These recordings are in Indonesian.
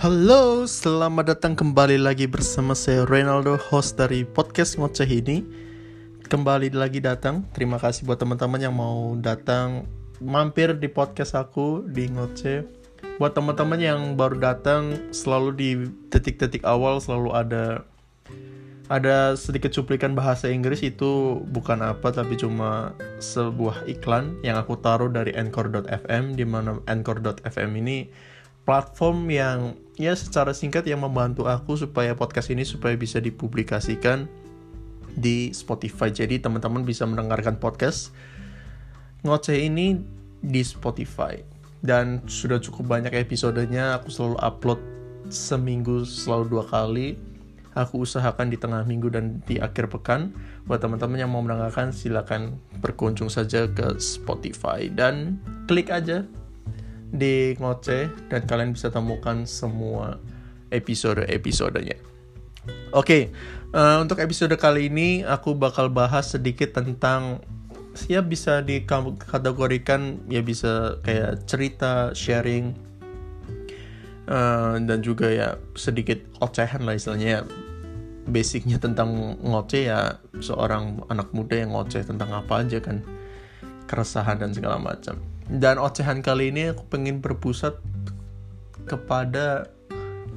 Halo, selamat datang kembali lagi bersama saya Reynaldo, host dari podcast ngoceh ini. Kembali lagi datang, terima kasih buat teman-teman yang mau datang mampir di podcast aku di ngoceh. Buat teman-teman yang baru datang, selalu di detik-detik awal selalu ada ada sedikit cuplikan bahasa Inggris itu bukan apa tapi cuma sebuah iklan yang aku taruh dari anchor.fm di mana anchor.fm ini platform yang ya secara singkat yang membantu aku supaya podcast ini supaya bisa dipublikasikan di Spotify. Jadi teman-teman bisa mendengarkan podcast ngoceh ini di Spotify. Dan sudah cukup banyak episodenya, aku selalu upload seminggu selalu dua kali. Aku usahakan di tengah minggu dan di akhir pekan. Buat teman-teman yang mau mendengarkan, silakan berkunjung saja ke Spotify dan klik aja di ngoceh dan kalian bisa temukan semua episode-episodenya. Oke, okay, uh, eh, untuk episode kali ini aku bakal bahas sedikit tentang ya bisa dikategorikan ya bisa kayak cerita, sharing, uh, dan juga ya sedikit ocehan lah istilahnya. Basicnya tentang ngoceh ya seorang anak muda yang ngoceh tentang apa aja kan keresahan dan segala macam. Dan ocehan kali ini aku pengen berpusat kepada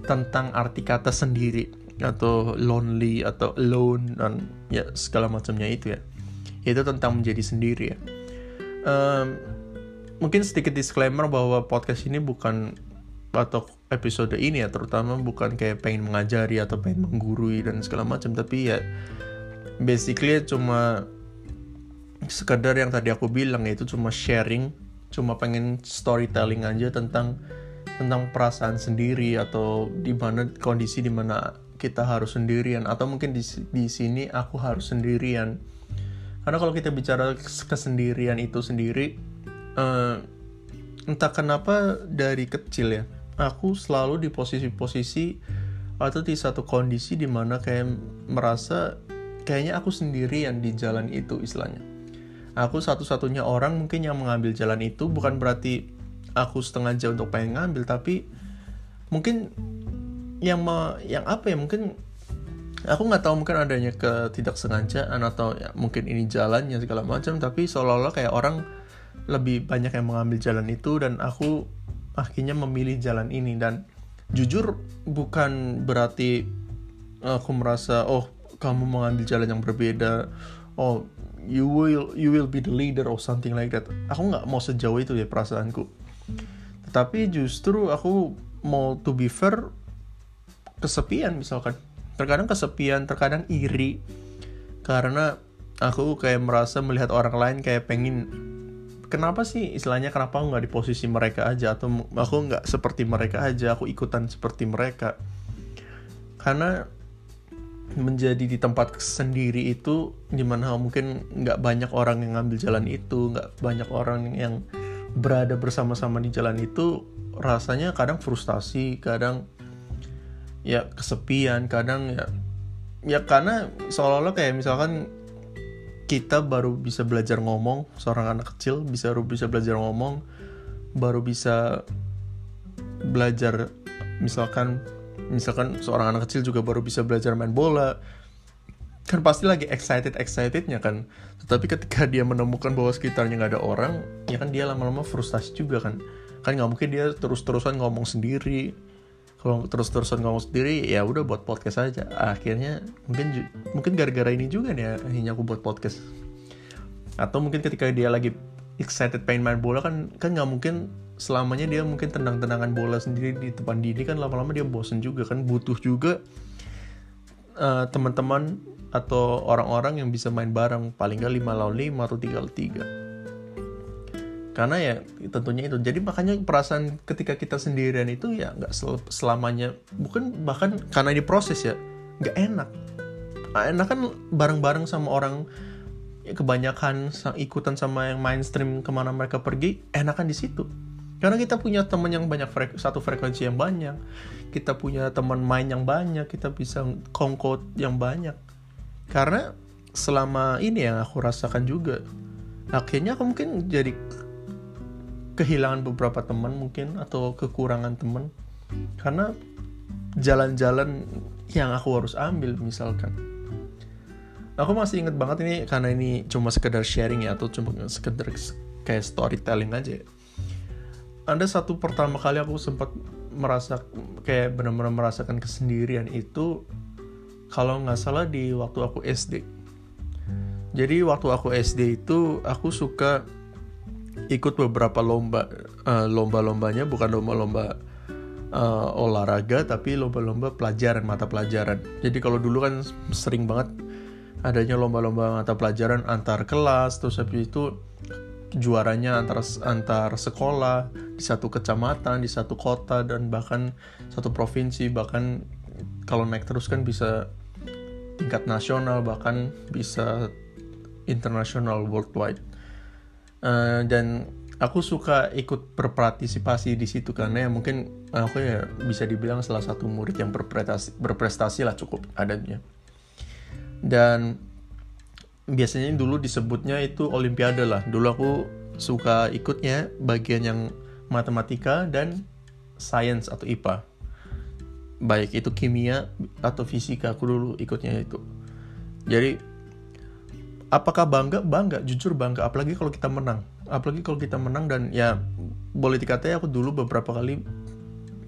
tentang arti kata sendiri atau lonely atau alone dan ya segala macamnya itu ya. Itu tentang menjadi sendiri ya. Um, mungkin sedikit disclaimer bahwa podcast ini bukan atau episode ini ya terutama bukan kayak pengen mengajari atau pengen menggurui dan segala macam tapi ya basically cuma sekedar yang tadi aku bilang itu cuma sharing cuma pengen storytelling aja tentang tentang perasaan sendiri atau di mana kondisi di mana kita harus sendirian. Atau mungkin di di sini aku harus sendirian. Karena kalau kita bicara kesendirian itu sendiri uh, entah kenapa dari kecil ya aku selalu di posisi-posisi atau di satu kondisi di mana kayak merasa kayaknya aku sendirian di jalan itu istilahnya aku satu-satunya orang mungkin yang mengambil jalan itu. Bukan berarti aku setengah jam untuk pengen ngambil tapi mungkin yang ma yang apa ya mungkin aku nggak tahu mungkin adanya ketidaksengajaan atau ya, mungkin ini jalannya segala macam tapi seolah-olah kayak orang lebih banyak yang mengambil jalan itu dan aku akhirnya memilih jalan ini. Dan jujur bukan berarti aku merasa oh kamu mengambil jalan yang berbeda. Oh you will you will be the leader or something like that. Aku nggak mau sejauh itu ya perasaanku. Tapi justru aku mau to be fair kesepian misalkan. Terkadang kesepian terkadang iri. Karena aku kayak merasa melihat orang lain kayak pengen kenapa sih istilahnya kenapa aku nggak di posisi mereka aja? Atau aku nggak seperti mereka aja aku ikutan seperti mereka. Karena menjadi di tempat sendiri itu di mana mungkin nggak banyak orang yang ngambil jalan itu nggak banyak orang yang berada bersama-sama di jalan itu rasanya kadang frustasi kadang ya kesepian kadang ya ya karena seolah-olah kayak misalkan kita baru bisa belajar ngomong seorang anak kecil bisa baru bisa belajar ngomong baru bisa belajar misalkan misalkan seorang anak kecil juga baru bisa belajar main bola kan pasti lagi excited excitednya kan. Tetapi ketika dia menemukan bahwa sekitarnya nggak ada orang ya kan dia lama-lama frustasi juga kan. Kan nggak mungkin dia terus-terusan ngomong sendiri. Kalau terus-terusan ngomong sendiri ya udah buat podcast aja. Akhirnya mungkin mungkin gara-gara ini juga nih akhirnya aku buat podcast. Atau mungkin ketika dia lagi excited pengen main bola kan kan nggak mungkin selamanya dia mungkin tenang-tenangan bola sendiri di depan diri kan lama-lama dia bosen juga kan butuh juga uh, teman-teman atau orang-orang yang bisa main bareng paling nggak 5 lawan 5 atau 3 lawan 3 karena ya tentunya itu. Jadi makanya perasaan ketika kita sendirian itu ya nggak sel selamanya bukan bahkan karena ini proses ya nggak enak. Nah, enak kan bareng-bareng sama orang ya kebanyakan ikutan sama yang mainstream ke mana mereka pergi enakan di situ. Karena kita punya teman yang banyak frek satu frekuensi yang banyak, kita punya teman main yang banyak, kita bisa kongkot yang banyak. Karena selama ini yang aku rasakan juga, akhirnya aku mungkin jadi kehilangan beberapa teman mungkin atau kekurangan teman. Karena jalan-jalan yang aku harus ambil misalkan aku masih inget banget ini karena ini cuma sekedar sharing ya atau cuma sekedar kayak storytelling aja ada satu pertama kali aku sempat merasa kayak benar-benar merasakan kesendirian itu kalau nggak salah di waktu aku SD jadi waktu aku SD itu aku suka ikut beberapa lomba uh, lomba-lombanya bukan lomba-lomba uh, olahraga tapi lomba-lomba pelajaran mata pelajaran. Jadi kalau dulu kan sering banget adanya lomba-lomba mata pelajaran antar kelas terus habis itu juaranya antar antar sekolah di satu kecamatan di satu kota dan bahkan satu provinsi bahkan kalau naik terus kan bisa tingkat nasional bahkan bisa internasional worldwide. Uh, dan aku suka ikut berpartisipasi di situ karena ya mungkin aku ya bisa dibilang salah satu murid yang berprestasi berprestasi lah cukup adanya dan biasanya dulu disebutnya itu olimpiade lah. Dulu aku suka ikutnya bagian yang matematika dan sains atau IPA baik itu kimia atau fisika aku dulu ikutnya itu. Jadi apakah bangga? Bangga jujur bangga. Apalagi kalau kita menang. Apalagi kalau kita menang dan ya boleh dikatai aku dulu beberapa kali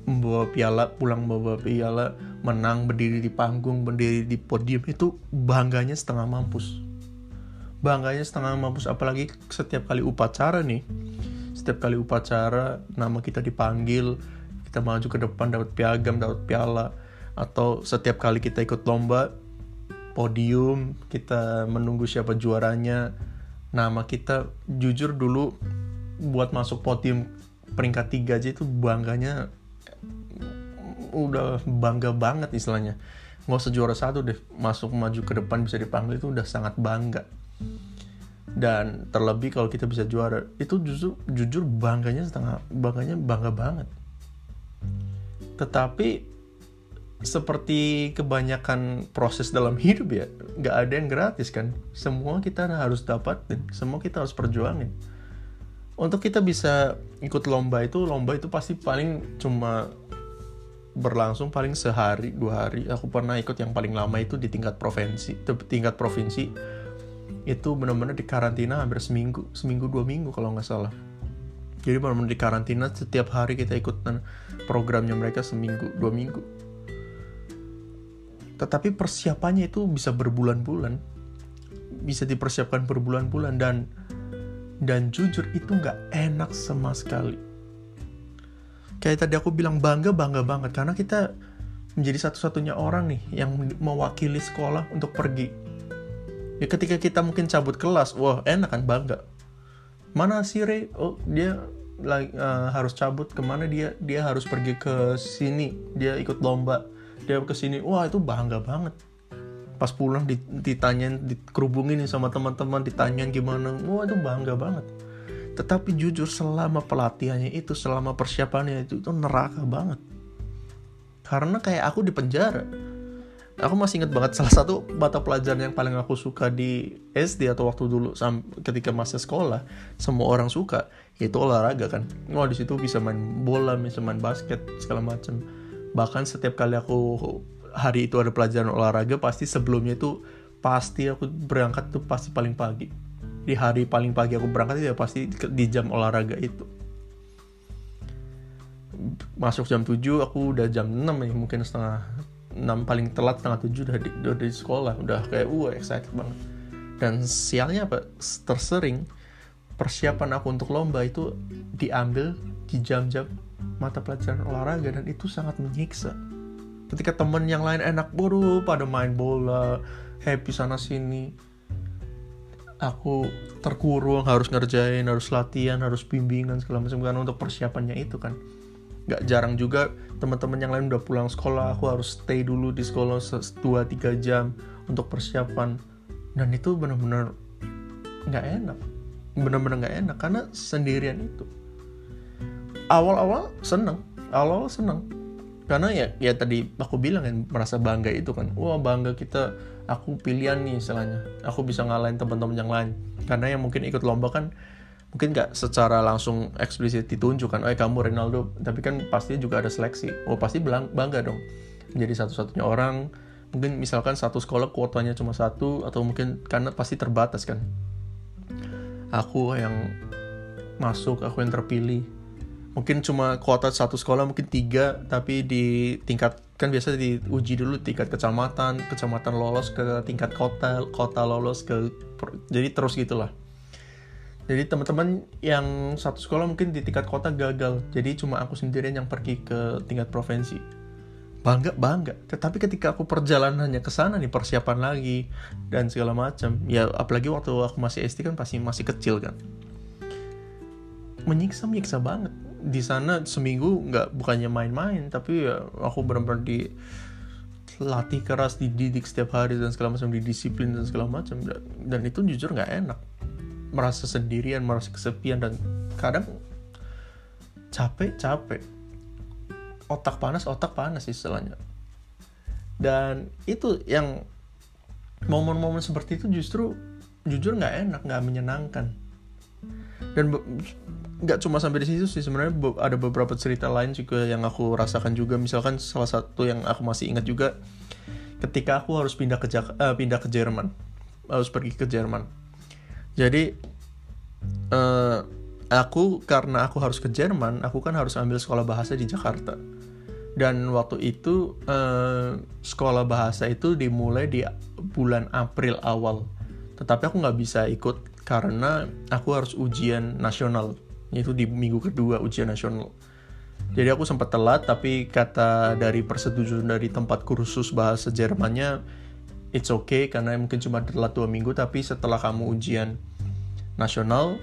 membawa piala pulang membawa piala menang berdiri di panggung berdiri di podium itu bangganya setengah mampus. Bangganya setengah mampus apalagi setiap kali upacara nih setiap kali upacara nama kita dipanggil kita maju ke depan dapat piagam dapat piala atau setiap kali kita ikut lomba podium kita menunggu siapa juaranya nama kita jujur dulu buat masuk podium peringkat tiga aja itu bangganya udah bangga banget istilahnya. Nggak usah juara satu deh masuk maju ke depan bisa dipanggil itu udah sangat bangga. Dan terlebih kalau kita bisa juara itu justru jujur bangganya setengah bangganya bangga banget. Tetapi seperti kebanyakan proses dalam hidup ya nggak ada yang gratis kan. Semua kita harus dapatin semua kita harus perjuangin. Untuk kita bisa ikut lomba itu lomba itu pasti paling cuma berlangsung paling sehari dua hari. Aku pernah ikut yang paling lama itu di tingkat provinsi tingkat provinsi. Itu benar-benar di karantina hampir seminggu seminggu dua minggu kalau nggak salah. Jadi benar-benar di karantina setiap hari kita ikutan programnya mereka seminggu dua minggu. Tetapi persiapannya itu bisa berbulan-bulan. Bisa dipersiapkan berbulan-bulan dan dan jujur itu nggak enak sama sekali kayak tadi aku bilang bangga bangga banget. Karena kita menjadi satu-satunya orang nih yang mewakili sekolah untuk pergi. Ya ketika kita mungkin cabut kelas wah enak kan bangga. Mana si Ray oh dia uh, harus cabut. Ke mana dia? Dia harus pergi ke sini. Dia ikut lomba. Dia ke sini. Wah itu bangga banget. Pas pulang ditanyain dikerubungin sama teman-teman ditanyain gimana. Wah itu bangga banget tetapi jujur selama pelatihannya itu selama persiapannya itu itu neraka banget. Karena kayak aku di penjara. Aku masih inget banget salah satu mata pelajaran yang paling aku suka di SD atau waktu dulu ketika masa sekolah semua orang suka yaitu olahraga kan. Wah di situ bisa main bola bisa main basket segala macam bahkan setiap kali aku hari itu ada pelajaran olahraga pasti sebelumnya itu pasti aku berangkat tuh pasti paling pagi di hari paling pagi aku berangkat itu ya pasti di jam olahraga itu. Masuk jam 7 aku udah jam 6 ya mungkin setengah 6 paling telat setengah 7 udah di, udah di sekolah udah kayak uh excited banget. Dan sialnya apa? Tersering persiapan aku untuk lomba itu diambil di jam-jam mata pelajaran olahraga dan itu sangat menyiksa. Ketika temen yang lain enak buru pada main bola happy sana sini aku terkurung harus ngerjain harus latihan harus bimbingan segala macam. Kan untuk persiapannya itu kan. Nggak jarang juga teman-teman yang lain udah pulang sekolah aku harus stay dulu di sekolah 2-3 jam untuk persiapan. Dan itu benar-benar nggak enak. Benar-benar nggak enak karena sendirian itu. Awal-awal seneng awal-awal seneng. Karena ya ya tadi aku bilang kan merasa bangga itu kan. Wah bangga kita aku pilihan nih istilahnya. Aku bisa ngalahin teman-teman yang lain. Karena yang mungkin ikut lomba kan mungkin nggak secara langsung eksplisit ditunjukkan, oh kamu Ronaldo, tapi kan pasti juga ada seleksi. Oh pasti bangga dong. jadi satu-satunya orang mungkin misalkan satu sekolah kuotanya cuma satu atau mungkin karena pasti terbatas kan. Aku yang masuk aku yang terpilih. Mungkin cuma kuota satu sekolah mungkin tiga tapi di tingkat kan biasa diuji dulu tingkat kecamatan kecamatan lolos ke tingkat kota kota lolos ke jadi terus gitulah. Jadi teman-teman yang satu sekolah mungkin di tingkat kota gagal jadi cuma aku sendirian yang pergi ke tingkat provinsi. Bangga bangga. Tetapi ketika aku perjalanannya ke sana nih persiapan lagi dan segala macam ya apalagi waktu aku masih SD kan pasti masih kecil kan. Menyiksa menyiksa banget di sana seminggu nggak bukannya main-main tapi ya aku benar-benar di latih keras dididik setiap hari dan segala macam didisiplin dan segala macam. Dan, itu jujur nggak enak. Merasa sendirian merasa kesepian dan kadang capek capek. Otak panas otak panas istilahnya. Dan itu yang momen-momen seperti itu justru jujur nggak enak nggak menyenangkan dan nggak cuma sampai di situ sih sebenarnya ada beberapa cerita lain juga yang aku rasakan juga. Misalkan salah satu yang aku masih ingat juga ketika aku harus pindah ke Jak uh, pindah ke Jerman. Harus pergi ke Jerman. Jadi uh, aku karena aku harus ke Jerman aku kan harus ambil sekolah bahasa di Jakarta. Dan waktu itu uh, sekolah bahasa itu dimulai di bulan April awal. Tetapi aku nggak bisa ikut karena aku harus ujian nasional itu di minggu kedua ujian nasional jadi aku sempat telat tapi kata dari persetujuan dari tempat kursus bahasa Jermannya it's okay karena mungkin cuma telat dua minggu tapi setelah kamu ujian nasional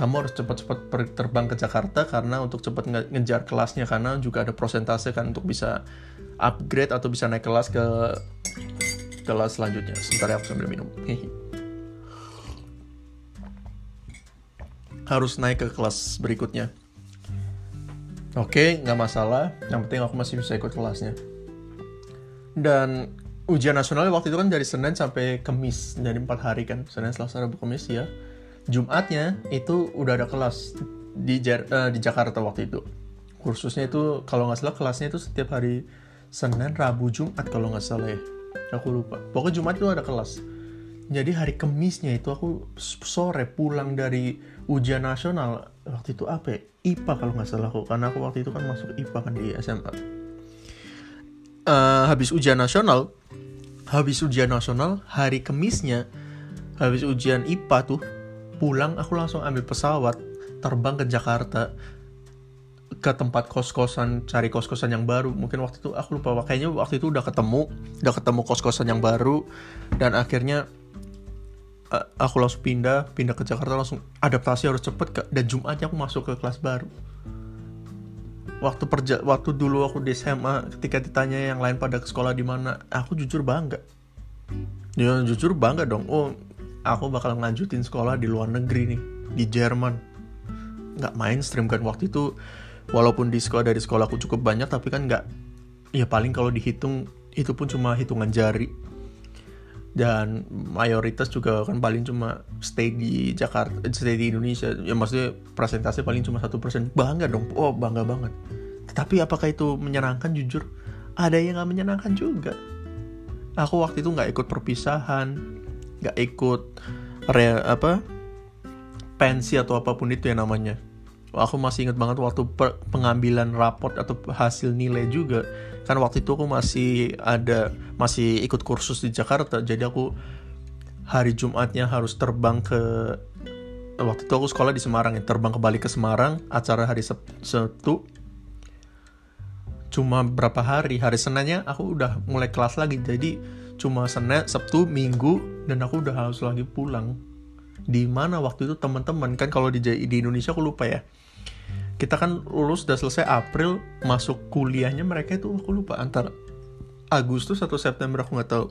kamu harus cepat-cepat terbang ke Jakarta karena untuk cepat nge ngejar kelasnya karena juga ada prosentase kan untuk bisa upgrade atau bisa naik kelas ke kelas selanjutnya. Sebentar ya aku sambil minum. Harus naik ke kelas berikutnya. Oke, nggak masalah. Yang penting aku masih bisa ikut kelasnya. Dan ujian nasional waktu itu kan dari Senin sampai Kamis, jadi empat hari kan. Senin, Selasa, Rabu, Kamis ya. Jumatnya itu udah ada kelas di uh, di Jakarta waktu itu. Kursusnya itu kalau nggak salah kelasnya itu setiap hari Senin, Rabu, Jumat kalau nggak salah ya. Aku lupa. Pokoknya Jumat itu ada kelas. Jadi hari Kemisnya itu aku sore pulang dari ujian nasional waktu itu apa ya? IPA kalau nggak salah aku karena aku waktu itu kan masuk IPA kan di SMA uh, eh, habis ujian nasional habis ujian nasional hari kemisnya habis ujian IPA tuh pulang aku langsung ambil pesawat terbang ke Jakarta ke tempat kos-kosan cari kos-kosan yang baru mungkin waktu itu aku lupa kayaknya waktu itu udah ketemu udah ketemu kos-kosan yang baru dan akhirnya aku langsung pindah pindah ke Jakarta langsung adaptasi harus cepet dan Jumatnya aku masuk ke kelas baru. Waktu perja waktu dulu aku di SMA ketika ditanya yang lain pada ke sekolah di mana aku jujur bangga. Ya jujur bangga dong. Oh aku bakal ngelanjutin sekolah di luar negeri nih di Jerman. Nggak mainstream kan waktu itu. Walaupun di sekolah dari sekolah aku cukup banyak tapi kan nggak ya paling kalau dihitung itu pun cuma hitungan jari dan mayoritas juga kan paling cuma stay di Jakarta stay di Indonesia. Ya maksudnya presentasi paling cuma satu persen. Bangga dong. Oh bangga banget. Tetapi apakah itu menyenangkan? Jujur ada yang nggak menyenangkan juga. Aku waktu itu nggak ikut perpisahan nggak ikut re, apa pensi atau apa pun itu ya namanya aku masih ingat banget waktu pengambilan raport atau hasil nilai juga. Kan waktu itu aku masih ada masih ikut kursus di Jakarta. Jadi aku hari Jumatnya harus terbang ke waktu itu aku sekolah di Semarang ya. Terbang kembali ke Semarang acara hari Sabtu cuma berapa hari? Hari Seninnya aku udah mulai kelas lagi. Jadi cuma Senin Sabtu Minggu dan aku udah harus lagi pulang. Di mana waktu itu teman-teman? Kan kalau di di Indonesia aku lupa ya kita kan lulus udah selesai April masuk kuliahnya mereka itu aku lupa antara Agustus atau September aku nggak tahu.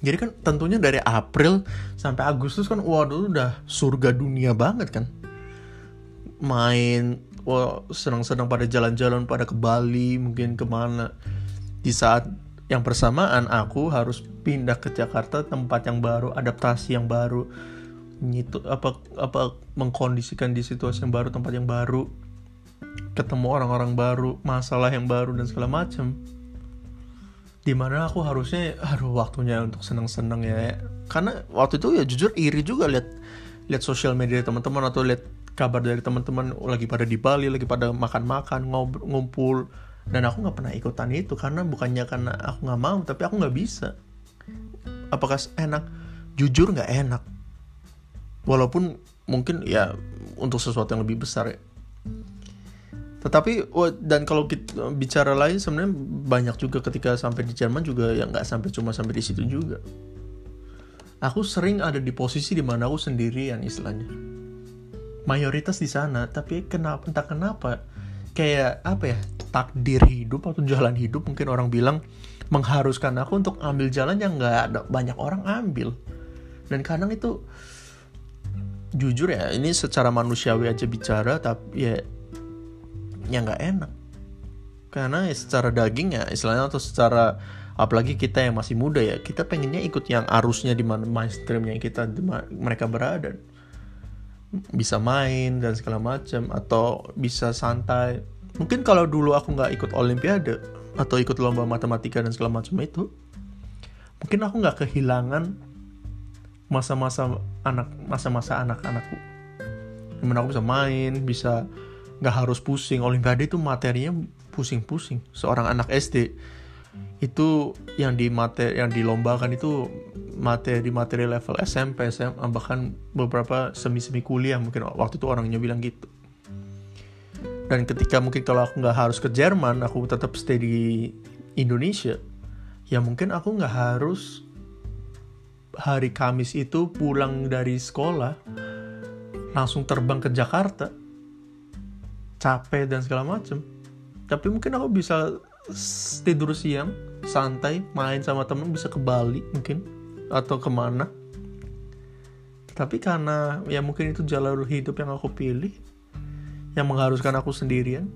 Jadi kan tentunya dari April sampai Agustus kan waduh udah surga dunia banget kan. Main wah senang-senang pada jalan-jalan pada ke Bali mungkin ke mana. Di saat yang bersamaan aku harus pindah ke Jakarta tempat yang baru adaptasi yang baru nyitu apa apa mengkondisikan di situasi yang baru tempat yang baru ketemu orang-orang baru, masalah yang baru dan segala macam. di mana aku harusnya aduh waktunya untuk seneng-seneng ya. Karena waktu itu ya jujur iri juga lihat lihat sosial media teman-teman atau lihat kabar dari teman-teman lagi pada di Bali lagi pada makan-makan ngumpul. Dan aku nggak pernah ikutan itu karena bukannya karena aku nggak mau tapi aku nggak bisa. Apakah enak? Jujur nggak enak walaupun mungkin ya untuk sesuatu yang lebih besar ya. Tetapi dan kalau kita bicara lain sebenarnya banyak juga ketika sampai di Jerman juga yang nggak sampai cuma sampai di situ juga. Aku sering ada di posisi di mana aku sendirian istilahnya. Mayoritas di sana tapi kenapa entah kenapa kayak apa ya takdir hidup atau jalan hidup mungkin orang bilang mengharuskan aku untuk ambil jalan yang nggak ada banyak orang ambil. Dan kadang itu jujur ya ini secara manusiawi aja bicara tapi ya ya nggak enak. Karena ya secara daging ya istilahnya atau secara apalagi kita yang masih muda ya kita pengennya ikut yang arusnya di mana mainstreamnya kita mereka berada. Bisa main dan segala macam atau bisa santai. Mungkin kalau dulu aku nggak ikut olimpiade atau ikut lomba matematika dan segala macam itu mungkin aku nggak kehilangan masa-masa anak masa-masa anak-anakku. Di mana aku bisa main bisa nggak harus pusing. Olimpiade itu materinya pusing-pusing. Seorang anak SD itu yang di materi yang dilombakan itu materi materi level SMP SMA bahkan beberapa semi semi kuliah mungkin. Waktu itu orangnya bilang gitu. Dan ketika mungkin kalau aku nggak harus ke Jerman aku tetap stay di Indonesia ya mungkin aku nggak harus hari Kamis itu pulang dari sekolah langsung terbang ke Jakarta. Capek dan segala macem. Tapi mungkin aku bisa tidur siang santai main sama temen bisa ke Bali mungkin atau ke mana. Tapi karena ya mungkin itu jalur hidup yang aku pilih yang mengharuskan aku sendirian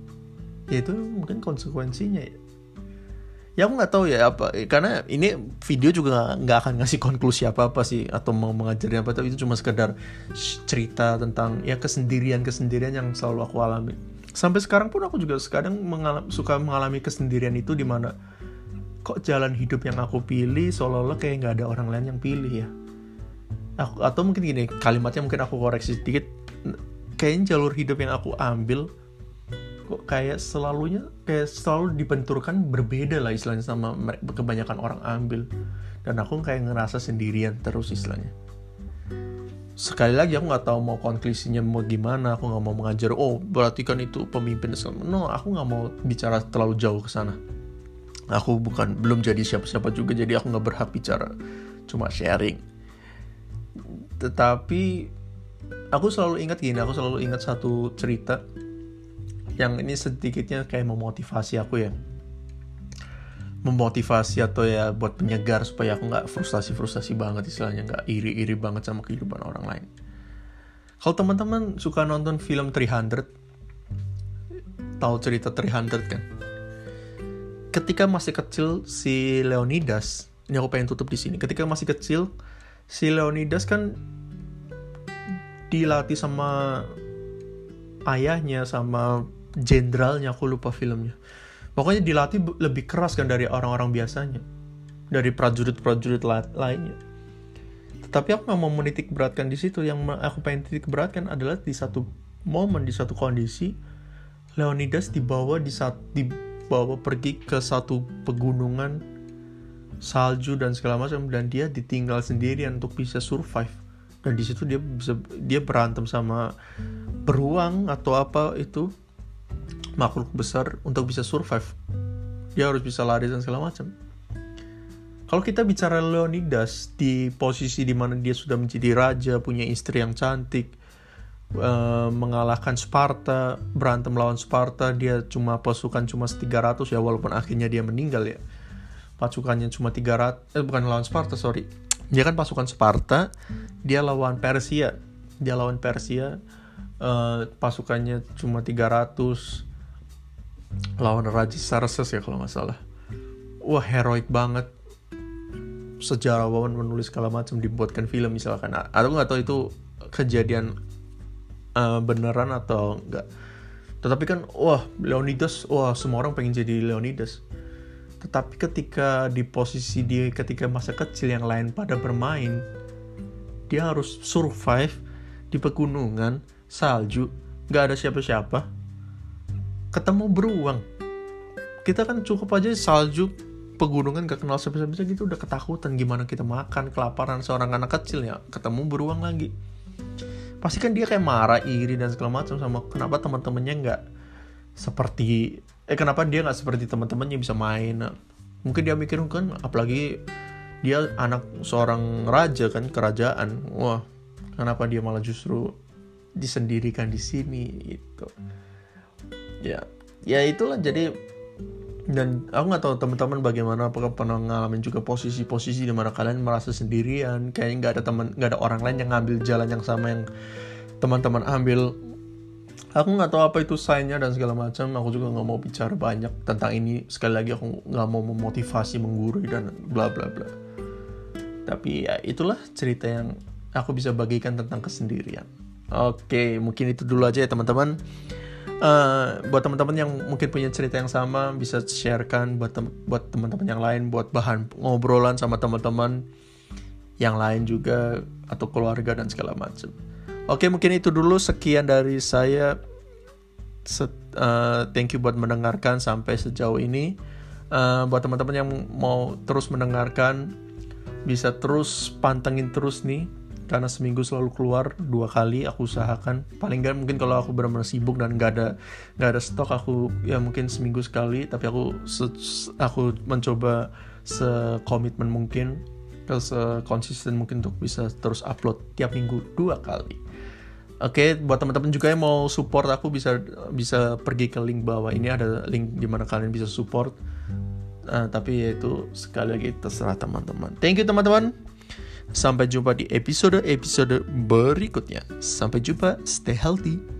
ya itu mungkin konsekuensinya ya ya aku nggak tahu ya apa karena ini video juga nggak akan ngasih konklusi apa apa sih atau mau mengajarnya apa tapi itu cuma sekedar cerita tentang ya kesendirian kesendirian yang selalu aku alami. Sampai sekarang pun aku juga sekarang mengalami, suka mengalami kesendirian itu di mana kok jalan hidup yang aku pilih seolah-olah kayak nggak ada orang lain yang pilih ya. Aku, atau mungkin gini kalimatnya mungkin aku koreksi sedikit kayaknya jalur hidup yang aku ambil kok kayak selalunya kayak selalu dibenturkan berbeda lah istilahnya sama kebanyakan orang ambil. Dan aku kayak ngerasa sendirian terus istilahnya. Sekali lagi aku nggak tahu mau konklusinya mau gimana aku nggak mau mengajar. Oh berarti kan itu pemimpin no aku nggak mau bicara terlalu jauh ke sana. Aku bukan belum jadi siapa-siapa juga jadi aku nggak berhak bicara. Cuma sharing. Tetapi aku selalu ingat gini aku selalu ingat satu cerita yang ini sedikitnya kayak memotivasi aku ya. Memotivasi atau ya buat penyegar supaya aku nggak frustasi frustasi banget istilahnya nggak iri iri banget sama kehidupan orang lain. Kalau teman-teman suka nonton film 300 tahu cerita 300 kan? Ketika masih kecil si Leonidas ini aku pengen tutup di sini. Ketika masih kecil si Leonidas kan dilatih sama ayahnya sama jenderalnya aku lupa filmnya Pokoknya dilatih lebih keras kan dari orang-orang biasanya. Dari prajurit-prajurit lainnya. Tetapi aku nggak mau menitik beratkan di situ. Yang aku pengen titik beratkan adalah di satu momen, di satu kondisi, Leonidas dibawa di saat dibawa pergi ke satu pegunungan salju dan segala macam dan dia ditinggal sendirian untuk bisa survive dan di situ dia bisa dia berantem sama beruang atau apa itu makhluk besar untuk bisa survive. Dia harus bisa lari dan segala macam. Kalau kita bicara Leonidas di posisi di mana dia sudah menjadi raja, punya istri yang cantik, uh, mengalahkan Sparta, berantem lawan Sparta, dia cuma pasukan cuma 300 ya walaupun akhirnya dia meninggal ya. Pasukannya cuma 300 eh bukan lawan Sparta, sorry. Dia kan pasukan Sparta, dia lawan Persia. Dia lawan Persia, uh, pasukannya cuma 300 lawan Raja Sarses ya kalau nggak salah. Wah heroik banget. Sejarawan menulis segala macam dibuatkan film misalkan. Atau nggak tahu itu kejadian uh, beneran atau enggak tetapi kan wah Leonidas wah semua orang pengen jadi Leonidas. Tetapi ketika di posisi dia ketika masa kecil yang lain pada bermain dia harus survive di pegunungan salju. Nggak ada siapa-siapa ketemu beruang. Kita kan cukup aja salju pegunungan gak kenal siapa-siapa gitu. Udah ketakutan gimana kita makan kelaparan seorang anak kecil ya. Ketemu beruang lagi. Pasti kan dia kayak marah iri dan segala macam sama kenapa teman-temannya nggak seperti eh kenapa dia nggak seperti teman-temannya bisa main. Mungkin dia mikir kan apalagi dia anak seorang raja kan kerajaan. Wah kenapa dia malah justru disendirikan di sini itu ya. Ya itulah. Jadi dan aku nggak tahu teman-teman bagaimana apakah pernah ngalamin juga posisi-posisi di mana kalian merasa sendirian kayaknya nggak ada teman nggak ada orang lain yang ngambil jalan yang sama yang teman-teman ambil. Aku nggak tahu apa itu signnya dan segala macam. Aku juga nggak mau bicara banyak tentang ini. Sekali lagi aku nggak mau memotivasi menggurui dan bla bla bla. Tapi ya itulah cerita yang aku bisa bagikan tentang kesendirian. Oke mungkin itu dulu aja ya teman-teman uh, buat teman-teman yang mungkin punya cerita yang sama bisa sharekan buat tem buat teman-teman yang lain buat bahan ngobrolan sama teman-teman yang lain juga atau keluarga dan segala macam. Oke mungkin itu dulu sekian dari saya. Set, uh, thank you buat mendengarkan sampai sejauh ini. Uh, buat teman-teman yang mau terus mendengarkan bisa terus pantengin terus nih karena seminggu selalu keluar dua kali aku usahakan paling nggak mungkin kalau aku benar-benar sibuk dan nggak ada nggak ada stok aku ya mungkin seminggu sekali tapi aku aku mencoba sekomitmen mungkin konsisten mungkin untuk bisa terus upload tiap minggu dua kali Oke, okay, buat teman-teman juga yang mau support aku bisa bisa pergi ke link bawah ini ada link di mana kalian bisa support. Uh, tapi ya itu sekali lagi terserah teman-teman. Thank you teman-teman. Sampai jumpa di episode-episode berikutnya. Sampai jumpa, stay healthy.